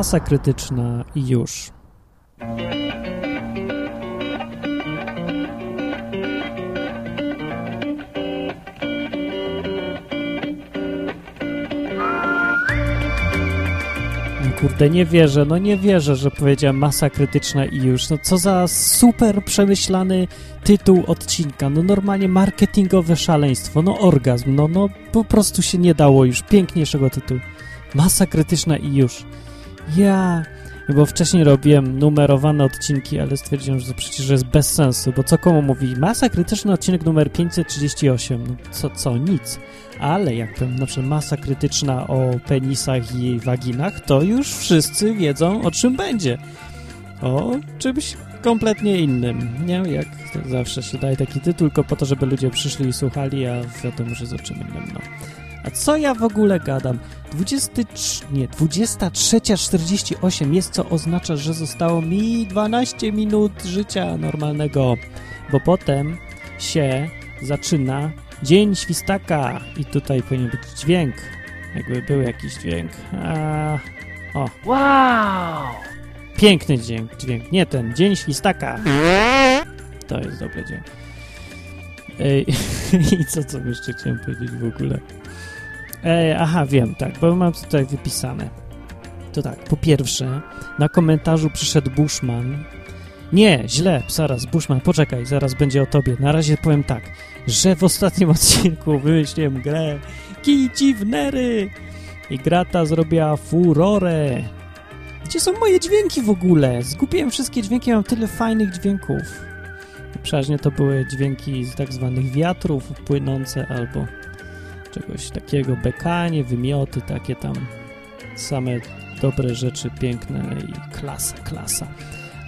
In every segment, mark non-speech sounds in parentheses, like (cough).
masa krytyczna i już. Kurde, nie wierzę, no nie wierzę, że powiedziałem masa krytyczna i już. No co za super przemyślany tytuł odcinka. No normalnie marketingowe szaleństwo, no orgazm, no, no po prostu się nie dało już piękniejszego tytułu. Masa krytyczna i już. Ja, bo wcześniej robiłem numerowane odcinki, ale stwierdziłem, że to przecież jest bez sensu, bo co komu mówi? Masa krytyczna, odcinek numer 538. No co, co? Nic. Ale jak powiem na przykład masa krytyczna o penisach i waginach, to już wszyscy wiedzą, o czym będzie. O czymś kompletnie innym, nie? Jak zawsze się daje taki tytuł, tylko po to, żeby ludzie przyszli i słuchali, a wiadomo, że z o czym innym, no. A co ja w ogóle gadam? 23, nie, 23.48 jest, co oznacza, że zostało mi 12 minut życia normalnego, bo potem się zaczyna Dzień Świstaka i tutaj powinien być dźwięk, jakby był jakiś dźwięk. A, o. Wow! Piękny dźwięk, dźwięk, nie ten, Dzień Świstaka. To jest dobry dzień. Ej, (laughs) I co, co jeszcze chciałem powiedzieć w ogóle? Ej, aha, wiem, tak, bo mam tutaj wypisane. To tak, po pierwsze, na komentarzu przyszedł Bushman. Nie, źle, zaraz, Bushman, poczekaj, zaraz będzie o tobie. Na razie powiem tak, że w ostatnim (laughs) odcinku wymyśliłem grę Kici w Nery i gra ta zrobiła furorę. Gdzie są moje dźwięki w ogóle? Zgubiłem wszystkie dźwięki, mam tyle fajnych dźwięków. Przeważnie to były dźwięki z tak zwanych wiatrów płynące albo czegoś takiego, bekanie, wymioty, takie tam same dobre rzeczy, piękne i klasa, klasa.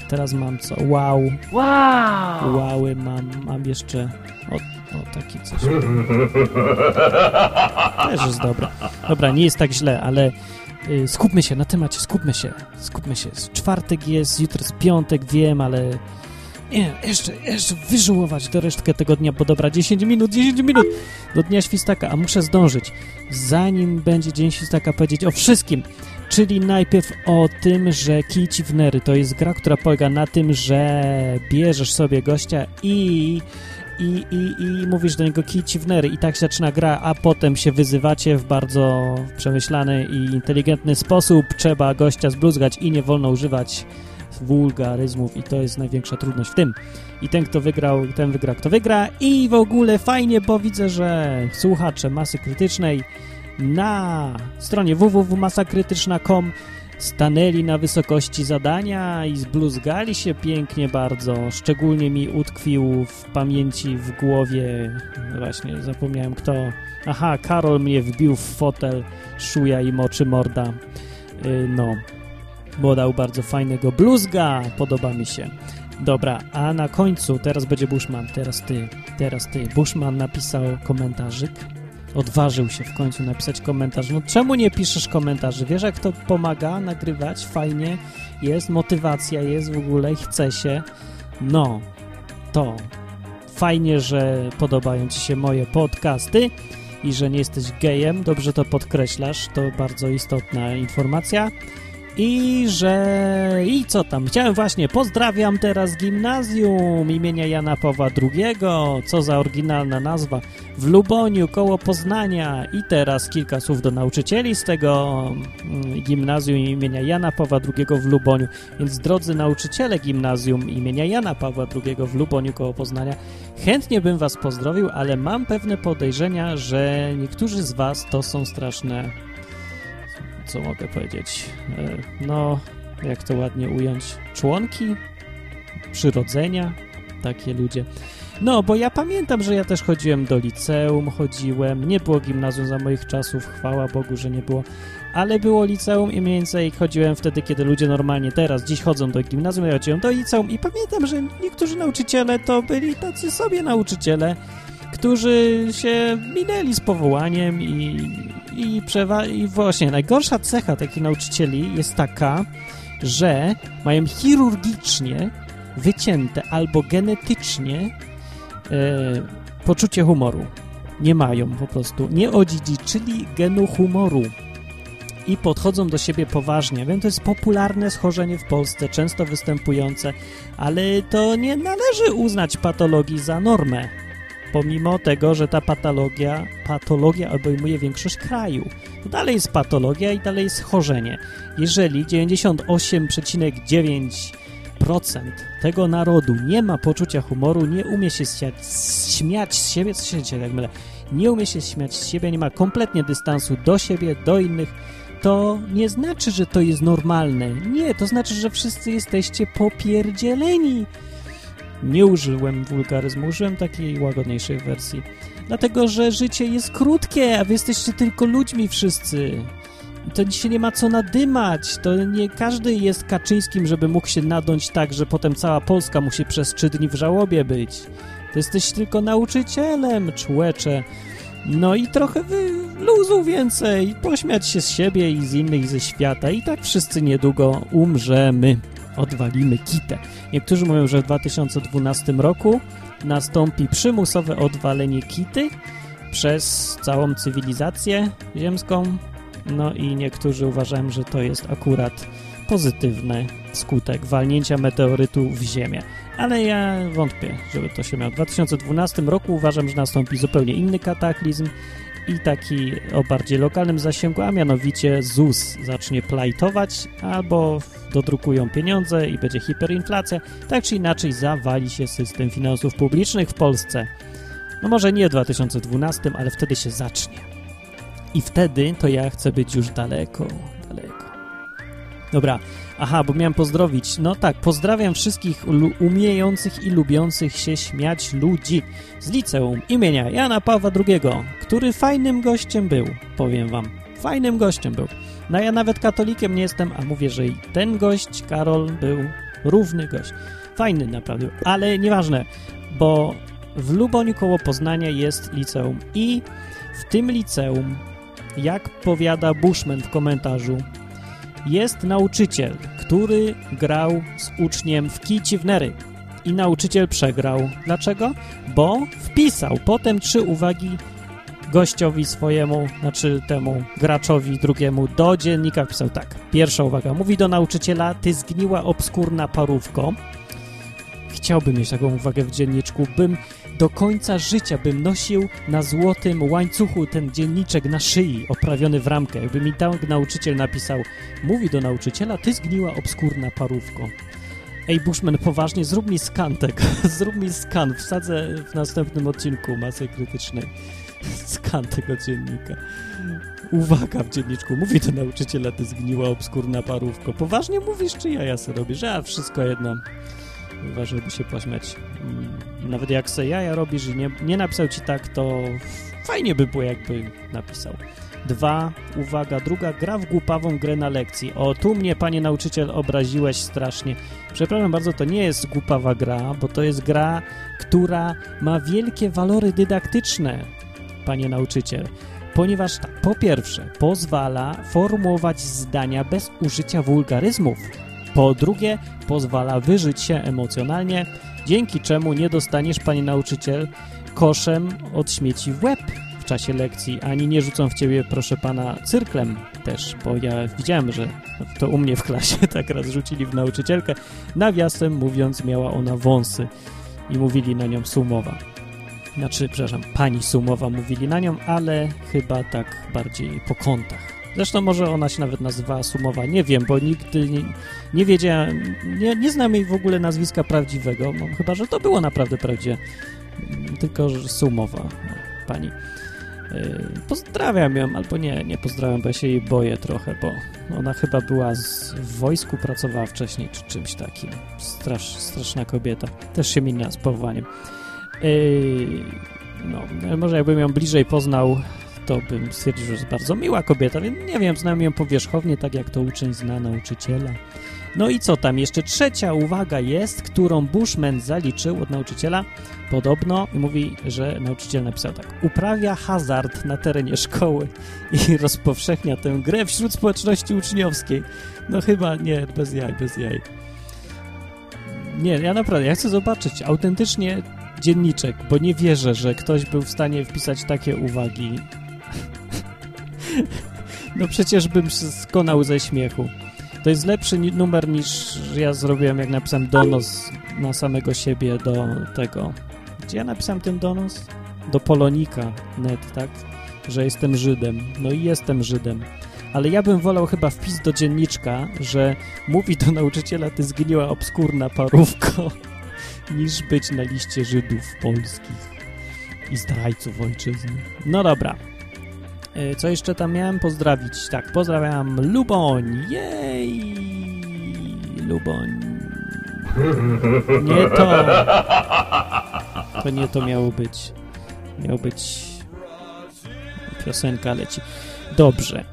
Teraz mam co? Wow. Wow! Woły mam, mam jeszcze o, o taki coś. Też jest dobra. Dobra, nie jest tak źle, ale y, skupmy się na temacie, skupmy się, skupmy się. Czwartek jest, jutro jest piątek, wiem, ale nie, jeszcze, jeszcze wyżułować do resztkę tego dnia, bo dobra, 10 minut, 10 minut do Dnia Świstaka, a muszę zdążyć. Zanim będzie Dzień Świstaka, powiedzieć o wszystkim. Czyli najpierw o tym, że Kici w Nery to jest gra, która polega na tym, że bierzesz sobie gościa i i, i, i mówisz do niego kij ci w nery i tak się zaczyna gra, a potem się wyzywacie w bardzo przemyślany i inteligentny sposób. Trzeba gościa zbluzgać i nie wolno używać wulgaryzmów i to jest największa trudność w tym. I ten, kto wygrał, ten wygra, kto wygra i w ogóle fajnie, bo widzę, że słuchacze Masy Krytycznej na stronie www.masakrytyczna.com stanęli na wysokości zadania i zbluzgali się pięknie bardzo. Szczególnie mi utkwił w pamięci, w głowie, właśnie zapomniałem kto. Aha, Karol mnie wbił w fotel, szuja i moczy morda. Yy, no, bo dał bardzo fajnego bluzga, podoba mi się. Dobra, a na końcu, teraz będzie Bushman, teraz ty, teraz ty. Bushman napisał komentarzyk odważył się w końcu napisać komentarz. No czemu nie piszesz komentarzy? Wiesz, jak to pomaga nagrywać? Fajnie jest, motywacja jest w ogóle chce się. No, to fajnie, że podobają Ci się moje podcasty i że nie jesteś gejem. Dobrze to podkreślasz, to bardzo istotna informacja. I że... I co tam? Chciałem właśnie, pozdrawiam teraz gimnazjum imienia Jana Pawła II. Co za oryginalna nazwa. W Luboniu, koło Poznania. I teraz kilka słów do nauczycieli z tego mm, gimnazjum imienia Jana Pawła II w Luboniu. Więc drodzy nauczyciele gimnazjum imienia Jana Pawła II w Luboniu, koło Poznania, chętnie bym was pozdrowił, ale mam pewne podejrzenia, że niektórzy z was to są straszne co mogę powiedzieć, e, no, jak to ładnie ująć, członki? Przyrodzenia, takie ludzie. No, bo ja pamiętam, że ja też chodziłem do liceum, chodziłem, nie było gimnazjum za moich czasów, chwała Bogu, że nie było, ale było liceum i mniej więcej chodziłem wtedy, kiedy ludzie normalnie teraz, dziś chodzą do gimnazjum, ja chodziłem do liceum i pamiętam, że niektórzy nauczyciele to byli tacy sobie nauczyciele, którzy się minęli z powołaniem i, i, przewa- i właśnie najgorsza cecha takich nauczycieli jest taka, że mają chirurgicznie wycięte albo genetycznie e, poczucie humoru. Nie mają po prostu, nie odziedziczyli genu humoru. i podchodzą do siebie poważnie. Wiem, to jest popularne schorzenie w Polsce, często występujące, ale to nie należy uznać patologii za normę. Pomimo tego, że ta patologia, patologia obejmuje większość kraju. To dalej jest patologia i dalej jest schorzenie. Jeżeli 98,9% tego narodu nie ma poczucia humoru, nie umie się śmiać z siebie, co się dzieje, tak mylę, nie umie się śmiać z siebie, nie ma kompletnie dystansu do siebie, do innych, to nie znaczy, że to jest normalne. Nie, to znaczy, że wszyscy jesteście popierdzieleni. Nie użyłem wulgaryzmu, użyłem takiej łagodniejszej wersji. Dlatego, że życie jest krótkie, a wy jesteście tylko ludźmi wszyscy. To dzisiaj nie ma co nadymać. To nie każdy jest Kaczyńskim, żeby mógł się nadąć tak, że potem cała Polska musi przez trzy dni w żałobie być. To jesteś tylko nauczycielem, człecze. No i trochę wy luzu więcej, pośmiać się z siebie i z innych ze świata i tak wszyscy niedługo umrzemy, odwalimy kitę. Niektórzy mówią, że w 2012 roku nastąpi przymusowe odwalenie kity przez całą cywilizację ziemską, no i niektórzy uważają, że to jest akurat pozytywny skutek walnięcia meteorytu w Ziemię. Ale ja wątpię, żeby to się miało. W 2012 roku uważam, że nastąpi zupełnie inny kataklizm i taki o bardziej lokalnym zasięgu, a mianowicie ZUS zacznie plajtować albo dodrukują pieniądze i będzie hiperinflacja. Tak czy inaczej zawali się system finansów publicznych w Polsce. No może nie w 2012, ale wtedy się zacznie. I wtedy to ja chcę być już daleko. Dobra, aha, bo miałem pozdrowić. No tak, pozdrawiam wszystkich umiejących i lubiących się śmiać ludzi z liceum imienia Jana Pawła II, który fajnym gościem był, powiem wam. Fajnym gościem był. No ja nawet katolikiem nie jestem, a mówię, że i ten gość, Karol, był równy gość. Fajny naprawdę, ale nieważne, bo w Luboniu koło Poznania jest liceum i w tym liceum, jak powiada Bushman w komentarzu, jest nauczyciel, który grał z uczniem w kici w nery i nauczyciel przegrał. Dlaczego? Bo wpisał potem trzy uwagi gościowi swojemu, znaczy temu graczowi drugiemu do dziennika wpisał tak. Pierwsza uwaga. Mówi do nauczyciela, ty zgniła obskurna parówko. Chciałbym mieć taką uwagę w dzienniczku, bym do końca życia bym nosił na złotym łańcuchu ten dzienniczek na szyi, oprawiony w ramkę. Jakby mi tak nauczyciel napisał, mówi do nauczyciela, ty zgniła obskurna parówko. Ej, Bushman, poważnie, zrób mi skan tego, (laughs) zrób mi skan, wsadzę w następnym odcinku masy krytycznej. (laughs) Skan tego dziennika. Uwaga w dzienniczku, mówi do nauczyciela, ty zgniła obskurna parówko. Poważnie mówisz, czy ja ja sobie robisz? A, wszystko jedno. Chyba, żeby się pośmiać. Mm, nawet jak se jaja robisz i nie, nie napisał ci tak, to fajnie by było, jakby napisał. Dwa, uwaga, druga, gra w głupawą grę na lekcji. O, tu mnie, panie nauczyciel, obraziłeś strasznie. Przepraszam bardzo, to nie jest głupawa gra, bo to jest gra, która ma wielkie walory dydaktyczne, panie nauczyciel. Ponieważ tak, po pierwsze, pozwala formułować zdania bez użycia wulgaryzmów. Po drugie, pozwala wyżyć się emocjonalnie, dzięki czemu nie dostaniesz, panie nauczyciel, koszem od śmieci w łeb w czasie lekcji, ani nie rzucą w ciebie, proszę pana, cyrklem też, bo ja widziałem, że to u mnie w klasie (laughs) tak raz rzucili w nauczycielkę. Nawiasem mówiąc, miała ona wąsy i mówili na nią sumowa. Znaczy, przepraszam, pani sumowa mówili na nią, ale chyba tak bardziej po kątach. Zresztą może ona się nawet nazywała Sumowa, nie wiem, bo nigdy nie, nie wiedziałem, nie, nie znam jej w ogóle nazwiska prawdziwego, no, chyba, że to było naprawdę prawdziwe, tylko że Sumowa, pani. Yy, pozdrawiam ją, albo nie, nie pozdrawiam, bo ja się jej boję trochę, bo ona chyba była z, w wojsku, pracowała wcześniej, czy czymś takim. Strasz, straszna kobieta. Też się minęła z powołaniem. Yy, no, może jakbym ją bliżej poznał, to bym stwierdził, że jest bardzo miła kobieta, więc nie wiem, znam ją powierzchownie, tak jak to uczeń zna nauczyciela. No i co tam? Jeszcze trzecia uwaga jest, którą Bushman zaliczył od nauczyciela. Podobno mówi, że nauczyciel napisał tak. Uprawia hazard na terenie szkoły i rozpowszechnia tę grę wśród społeczności uczniowskiej. No chyba nie, bez jaj, bez jaj. Nie, ja naprawdę, ja chcę zobaczyć autentycznie dzienniczek, bo nie wierzę, że ktoś był w stanie wpisać takie uwagi (laughs) No przecież bym się skonał ze śmiechu. To jest lepszy numer niż ja zrobiłem, jak napisałem donos na samego siebie do tego. Gdzie ja napisałem ten donos? Do Polonika net, tak? Że jestem Żydem. No i jestem Żydem. Ale ja bym wolał chyba wpis do dzienniczka, że mówi do nauczyciela ty zgniła obskurna parówko, (laughs) niż być na liście Żydów polskich i zdrajców ojczyzny. No dobra. E, Co jeszcze tam miałem pozdrawić? Tak, pozdrawiam Luboń. Jej! Luboń. Nie to. To nie to miało być. Miało być. Piosenka leci. Dobrze.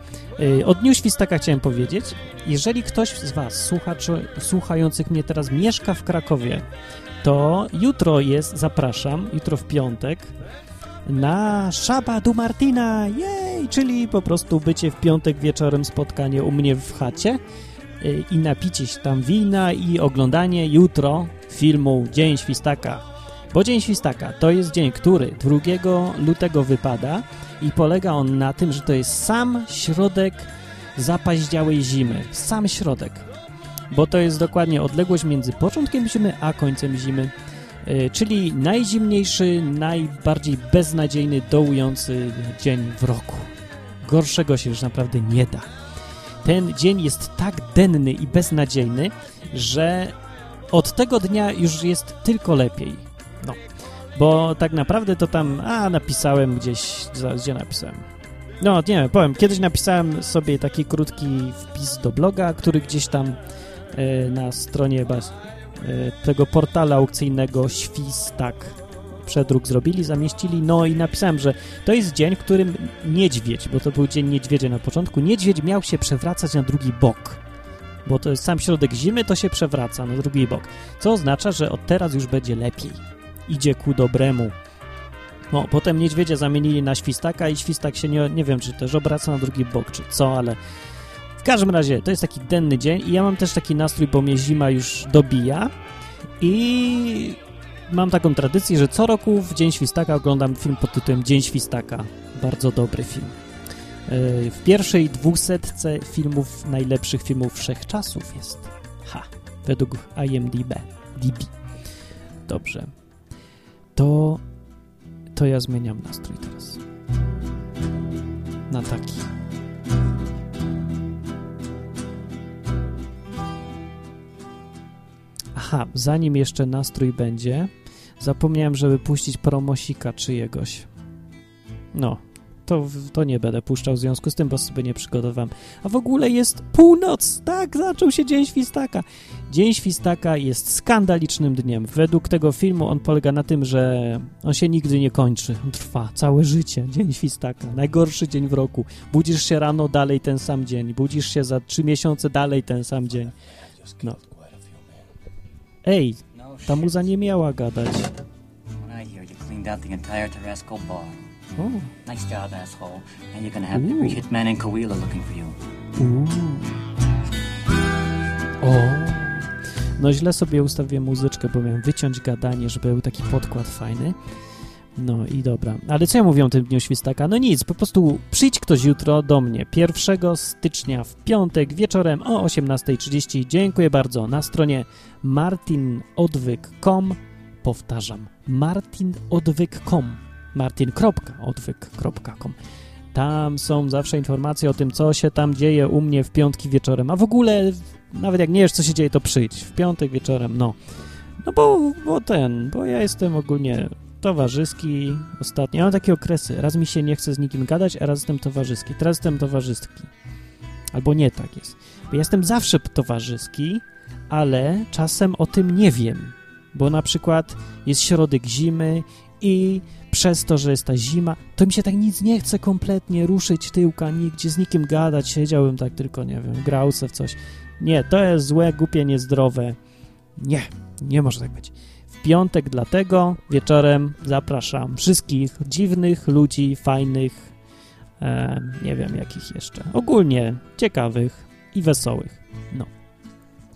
E, O Dniu Świstaka chciałem powiedzieć. Jeżeli ktoś z Was, słuchaczy, słuchających mnie teraz, mieszka w Krakowie, to jutro jest, zapraszam, jutro w piątek, na Szaba du Martina, jej, czyli po prostu bycie w piątek wieczorem spotkanie u mnie w chacie y, i napicie się tam wina i oglądanie jutro filmu Dzień Świstaka. Bo Dzień Świstaka to jest dzień, który 2 lutego wypada i polega on na tym, że to jest sam środek zapaździałej zimy. Sam środek. Bo to jest dokładnie odległość między początkiem zimy a końcem zimy. Y, czyli najzimniejszy, najbardziej beznadziejny, dołujący dzień w roku. Gorszego się już naprawdę nie da. Ten dzień jest tak denny i beznadziejny, że od tego dnia już jest tylko lepiej. No, bo tak naprawdę to tam, a napisałem gdzieś, gdzie napisałem? No, nie wiem, powiem, kiedyś napisałem sobie taki krótki wpis do bloga, który gdzieś tam e, na stronie e, tego portala aukcyjnego Świstak przedruk zrobili, zamieścili, no i napisałem, że to jest dzień, w którym niedźwiedź, bo to był dzień niedźwiedzia na początku, niedźwiedź miał się przewracać na drugi bok, bo to jest sam środek zimy, to się przewraca na drugi bok, co oznacza, że od teraz już będzie lepiej, idzie ku dobremu. No, potem niedźwiedzia zamienili na świstaka i świstak się nie, nie wiem, czy też obraca na drugi bok, czy co, ale w każdym razie to jest taki denny dzień i ja mam też taki nastrój, bo mnie zima już dobija i mam taką tradycję, że co roku w Dzień Świstaka oglądam film pod tytułem Dzień Świstaka. Bardzo dobry film. Yy, W pierwszej dwusetce filmów, najlepszych filmów wszechczasów jest. Ha, według IMDb. DB. Dobrze. To, to ja zmieniam nastrój teraz. Na taki. Aha, zanim jeszcze nastrój będzie, zapomniałem, żeby puścić promosika czyjegoś. No, to, to nie będę puszczał w związku z tym, bo sobie nie przygotowałem. A w ogóle jest północ! Tak, zaczął się Dzień Świstaka. Dzień Świstaka jest skandalicznym dniem. Według tego filmu on polega na tym, że on się nigdy nie kończy. On trwa całe życie. Dzień Świstaka. Najgorszy dzień w roku. Budzisz się rano, dalej ten sam dzień. Budzisz się za trzy miesiące, dalej ten sam dzień. No. Ej, ta muza nie miała gadać. O, Nice job, asshole. And you're gonna have every Ooh. hitman in Coahuila looking for you. uuu. O. No źle sobie ustawiłem muzyczkę, bo miałem wyciąć gadanie, żeby był taki podkład fajny. No i dobra. Ale co ja mówię o tym Dniu Świstaka? No nic, po prostu przyjdź ktoś jutro do mnie 1 stycznia w piątek wieczorem o 18.30. Dziękuję bardzo. Na stronie martinodwyk.com powtarzam, martinodwyk.com martin.odwyk.com Tam są zawsze informacje o tym, co się tam dzieje u mnie w piątki wieczorem. A w ogóle, nawet jak nie wiesz, co się dzieje, to przyjdź w piątek wieczorem, no. No bo, bo ten, bo ja jestem ogólnie towarzyski ostatnio. Ja mam takie okresy. Raz mi się nie chce z nikim gadać, a raz jestem towarzyski. Teraz jestem towarzyski. Albo nie tak jest. Bo ja jestem zawsze towarzyski, ale czasem o tym nie wiem. Bo na przykład jest środek zimy i przez to, że jest ta zima, to mi się tak nic nie chce kompletnie ruszyć tyłka, nigdzie z nikim gadać, siedziałbym tak tylko, nie wiem, grał se w coś. Nie, to jest złe, głupie, niezdrowe. Nie, nie może tak być. Piątek dlatego wieczorem zapraszam wszystkich dziwnych ludzi, fajnych, e, nie wiem jakich jeszcze, ogólnie ciekawych i wesołych. No.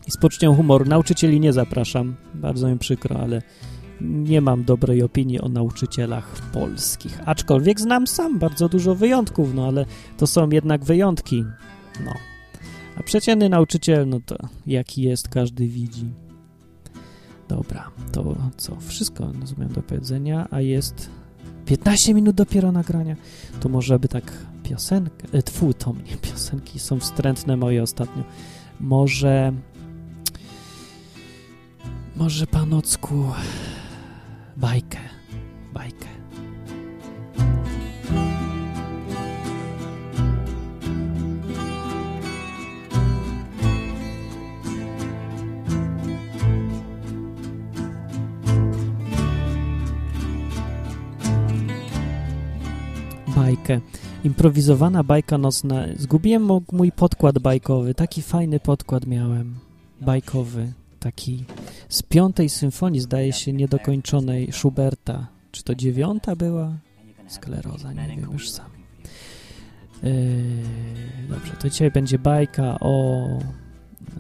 I z poczuciem humoru. Nauczycieli nie zapraszam, bardzo mi przykro, ale nie mam dobrej opinii o nauczycielach polskich. Aczkolwiek znam sam bardzo dużo wyjątków, no ale to są jednak wyjątki. No. A przeciętny nauczyciel, no to jaki jest, każdy widzi. Dobra, to co? Wszystko rozumiem do powiedzenia, a jest 15 minut dopiero nagrania. To może by tak piosenkę, e, tfu, to mnie (laughs) piosenki są wstrętne moje ostatnio. Może może panocku bajkę, bajkę. Bajkę. Improwizowana bajka nocna. Zgubiłem mój podkład bajkowy. Taki fajny podkład miałem. Bajkowy. Taki z piątej symfonii, zdaje się, niedokończonej Schuberta. Czy to dziewiąta była? Skleroza, nie wiem już sam. Yy, dobrze, to dzisiaj będzie bajka o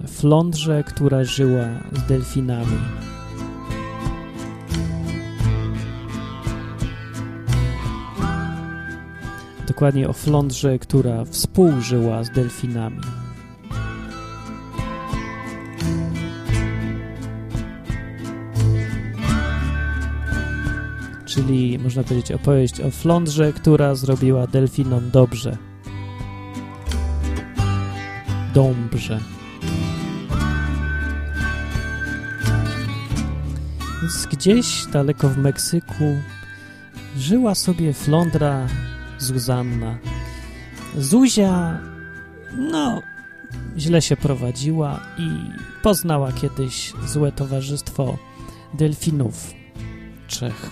flądrze, która żyła z delfinami. Dokładnie o flądrze, która współżyła z delfinami. Czyli można powiedzieć opowieść o flądrze, która zrobiła delfinom dobrze. Dąbrze. Więc gdzieś daleko w Meksyku żyła sobie flądra Zuzanna. Zuzia, no, źle się prowadziła i poznała kiedyś złe towarzystwo delfinów trzech.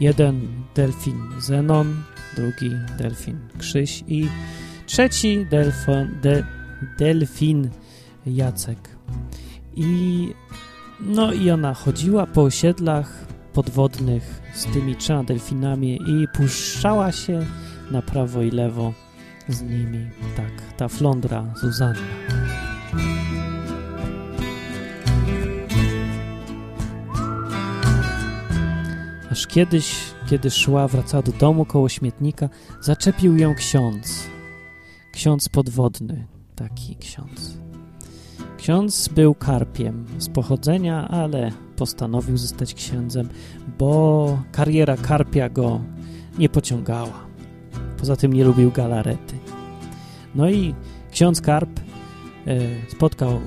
Jeden delfin Zenon, drugi delfin Krzyś i trzeci delfon, de, delfin Jacek. I no i ona chodziła po osiedlach podwodnych z tymi trzema delfinami i puszczała się na prawo i lewo z nimi. Tak, ta flądra Zuzanna. Aż kiedyś, kiedy szła, wracała do domu koło śmietnika, zaczepił ją ksiądz. Ksiądz podwodny, taki ksiądz. Ksiądz był karpiem z pochodzenia, ale postanowił zostać księdzem, bo kariera karpia go nie pociągała. Poza tym nie lubił galarety. No i ksiądz karp e, spotkał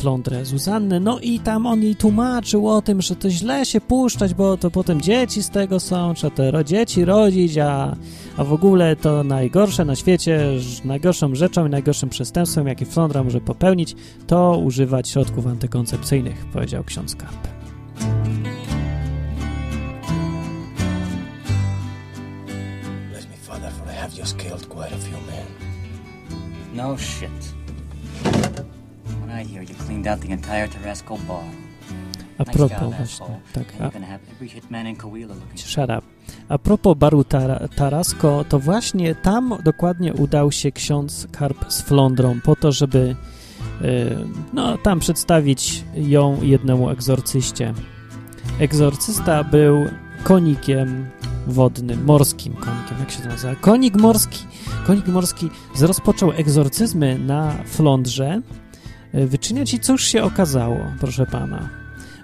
flądrę Zuzannę, no i tam on jej tłumaczył o tym, że to źle się puszczać, bo to potem dzieci z tego są, trzeba te dzieci rodzić, a, a w ogóle to najgorsze na świecie, najgorszą rzeczą i najgorszym przestępstwem, jakie flądra może popełnić, to używać środków antykoncepcyjnych, powiedział ksiądz Karp. Father, for I have just killed quite a few men. No shit. Cleaned out the entire Terresco bar. A propos właśnie, tak, a, Shut up. A propos baru Tara, Tarasko, to właśnie tam dokładnie udał się ksiądz Karp z Flądrą po to, żeby y, no, tam przedstawić ją jednemu egzorcyście. Egzorcysta był konikiem wodnym, morskim konikiem, jak się to nazywa? Konik morski. Konik morski rozpoczął egzorcyzmy na Flądrze wyczyniać i cóż się okazało, proszę pana?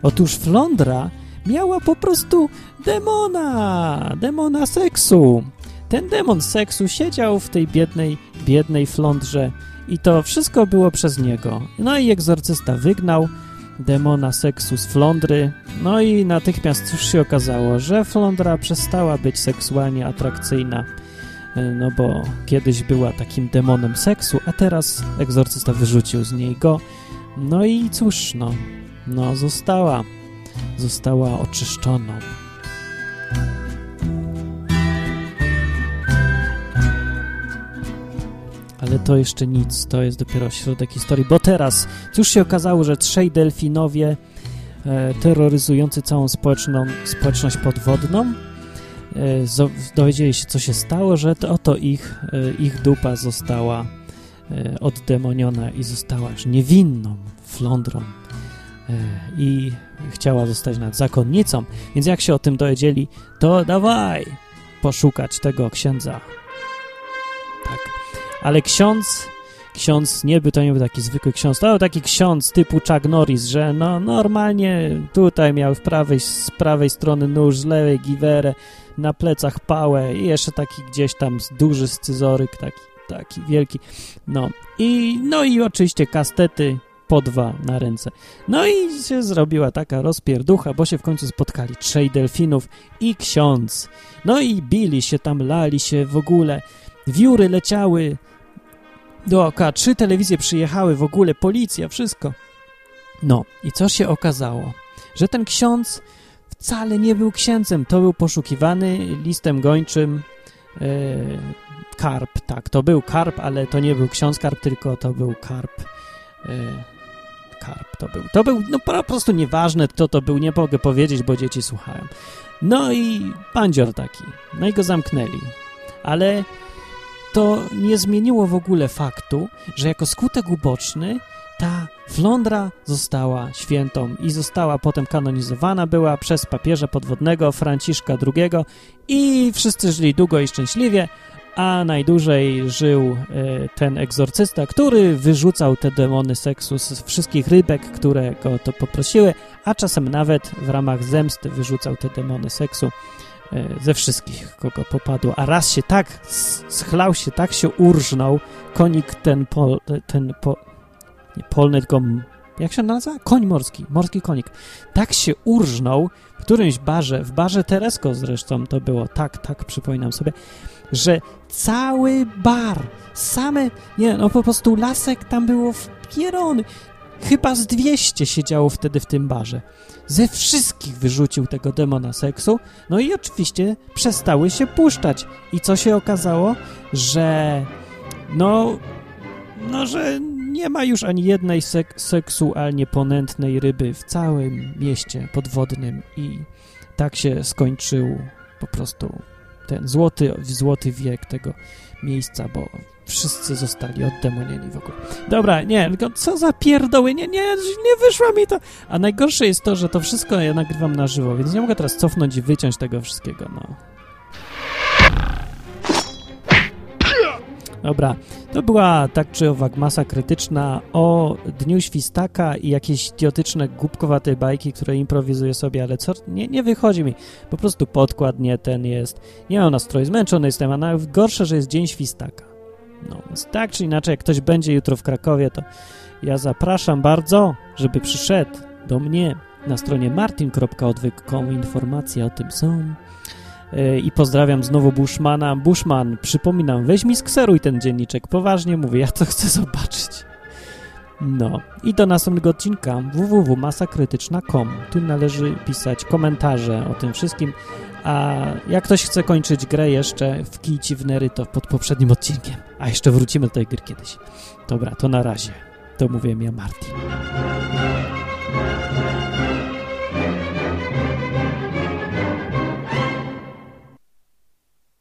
Otóż Flądra miała po prostu demona, demona seksu. Ten demon seksu siedział w tej biednej, biednej flądrze i to wszystko było przez niego. No i egzorcysta wygnał demona seksu z flądry, no i natychmiast cóż się okazało, że flądra przestała być seksualnie atrakcyjna, no bo kiedyś była takim demonem seksu, a teraz egzorcysta wyrzucił z niej go, no i cóż, no, no została została oczyszczoną. Ale to jeszcze nic, to jest dopiero środek historii, bo teraz cóż się okazało, że trzej delfinowie e, terroryzujący całą społeczną, społeczność podwodną e, dowiedzieli się, co się stało, że to oto ich, e, ich dupa została e, oddemoniona i została już niewinną flądrą i chciała zostać nad zakonnicą. Więc jak się o tym dowiedzieli, to dawaj poszukać tego księdza. Tak. Ale ksiądz, ksiądz nie był to nie był taki zwykły ksiądz, to był taki ksiądz typu Chuck Norris, że no normalnie tutaj miał w prawej, z prawej strony nóż, z lewej giwerę, na plecach pałę i jeszcze taki gdzieś tam duży scyzoryk, taki, taki wielki. No i, no i oczywiście kastety po dwa na ręce. No i się zrobiła taka rozpierducha, bo się w końcu spotkali trzej delfinów i ksiądz. No i bili się tam, lali się w ogóle. Wióry leciały dookoła, trzy telewizje przyjechały, w ogóle policja, wszystko. No i co się okazało? Że ten ksiądz wcale nie był księdzem, to był poszukiwany listem gończym e, karp, tak, to był karp, ale to nie był ksiądz karp, tylko to był karp e, karp to był. To był, no po prostu nieważne, kto to był, nie mogę powiedzieć, bo dzieci słuchają. No i bandzior taki. No i go zamknęli. Ale to nie zmieniło w ogóle faktu, że jako skutek uboczny ta flądra została świętą i została potem kanonizowana była przez papieża podwodnego Franciszka II i wszyscy żyli długo i szczęśliwie, a najdłużej żył e, ten egzorcysta, który wyrzucał te demony seksu z wszystkich rybek, które go to poprosiły, a czasem nawet w ramach zemsty wyrzucał te demony seksu ze wszystkich, kogo popadło. A raz się tak schlał się, tak się urżnął, konik ten, pol, ten po, nie polny, tylko jak się nazywa? Koń morski, morski konik. Tak się urżnął w którymś barze, w barze Teresko zresztą to było, tak, tak, przypominam sobie, że cały bar, same, nie, no po prostu lasek tam było wpierony. Chyba z 200 siedziało wtedy w tym barze. Ze wszystkich wyrzucił tego demona seksu, no i oczywiście przestały się puszczać. I co się okazało? Że no, no, że nie ma już ani jednej sek seksualnie ponętnej ryby w całym mieście podwodnym i tak się skończył po prostu ten złoty, złoty wiek tego miejsca, bo wszyscy zostali oddemonieni w ogóle. Dobra, nie, tylko co za pierdoły, nie, nie, nie wyszło mi to. A najgorsze jest to, że to wszystko ja nagrywam na żywo, więc nie mogę teraz cofnąć i wyciąć tego wszystkiego, no. Dobra, to była tak czy owak masa krytyczna o Dniu Świstaka i jakieś idiotyczne, głupkowate bajki, które improwizuję sobie, ale co, nie, nie wychodzi mi. Po prostu podkład nie ten jest. Nie mam nastroju, zmęczony jestem, a najgorsze, że jest Dzień Świstaka. No, więc tak czy inaczej, jak ktoś będzie jutro w Krakowie, to ja zapraszam bardzo, żeby przyszedł do mnie na stronie martin.odwyk.com informacje o tym są. E, I pozdrawiam znowu Bushmana. Bushman, przypominam, weź mi skseruj ten dzienniczek. Poważnie mówię, ja to chcę zobaczyć. No i do następnego odcinka www.masakrytyczna.com. Tu należy pisać komentarze o tym wszystkim. A jak ktoś chce kończyć grę jeszcze w kijci w Nery, to pod poprzednim odcinkiem. A jeszcze wrócimy do tej gry kiedyś. Dobra, to na razie. To mówiłem ja, Martin.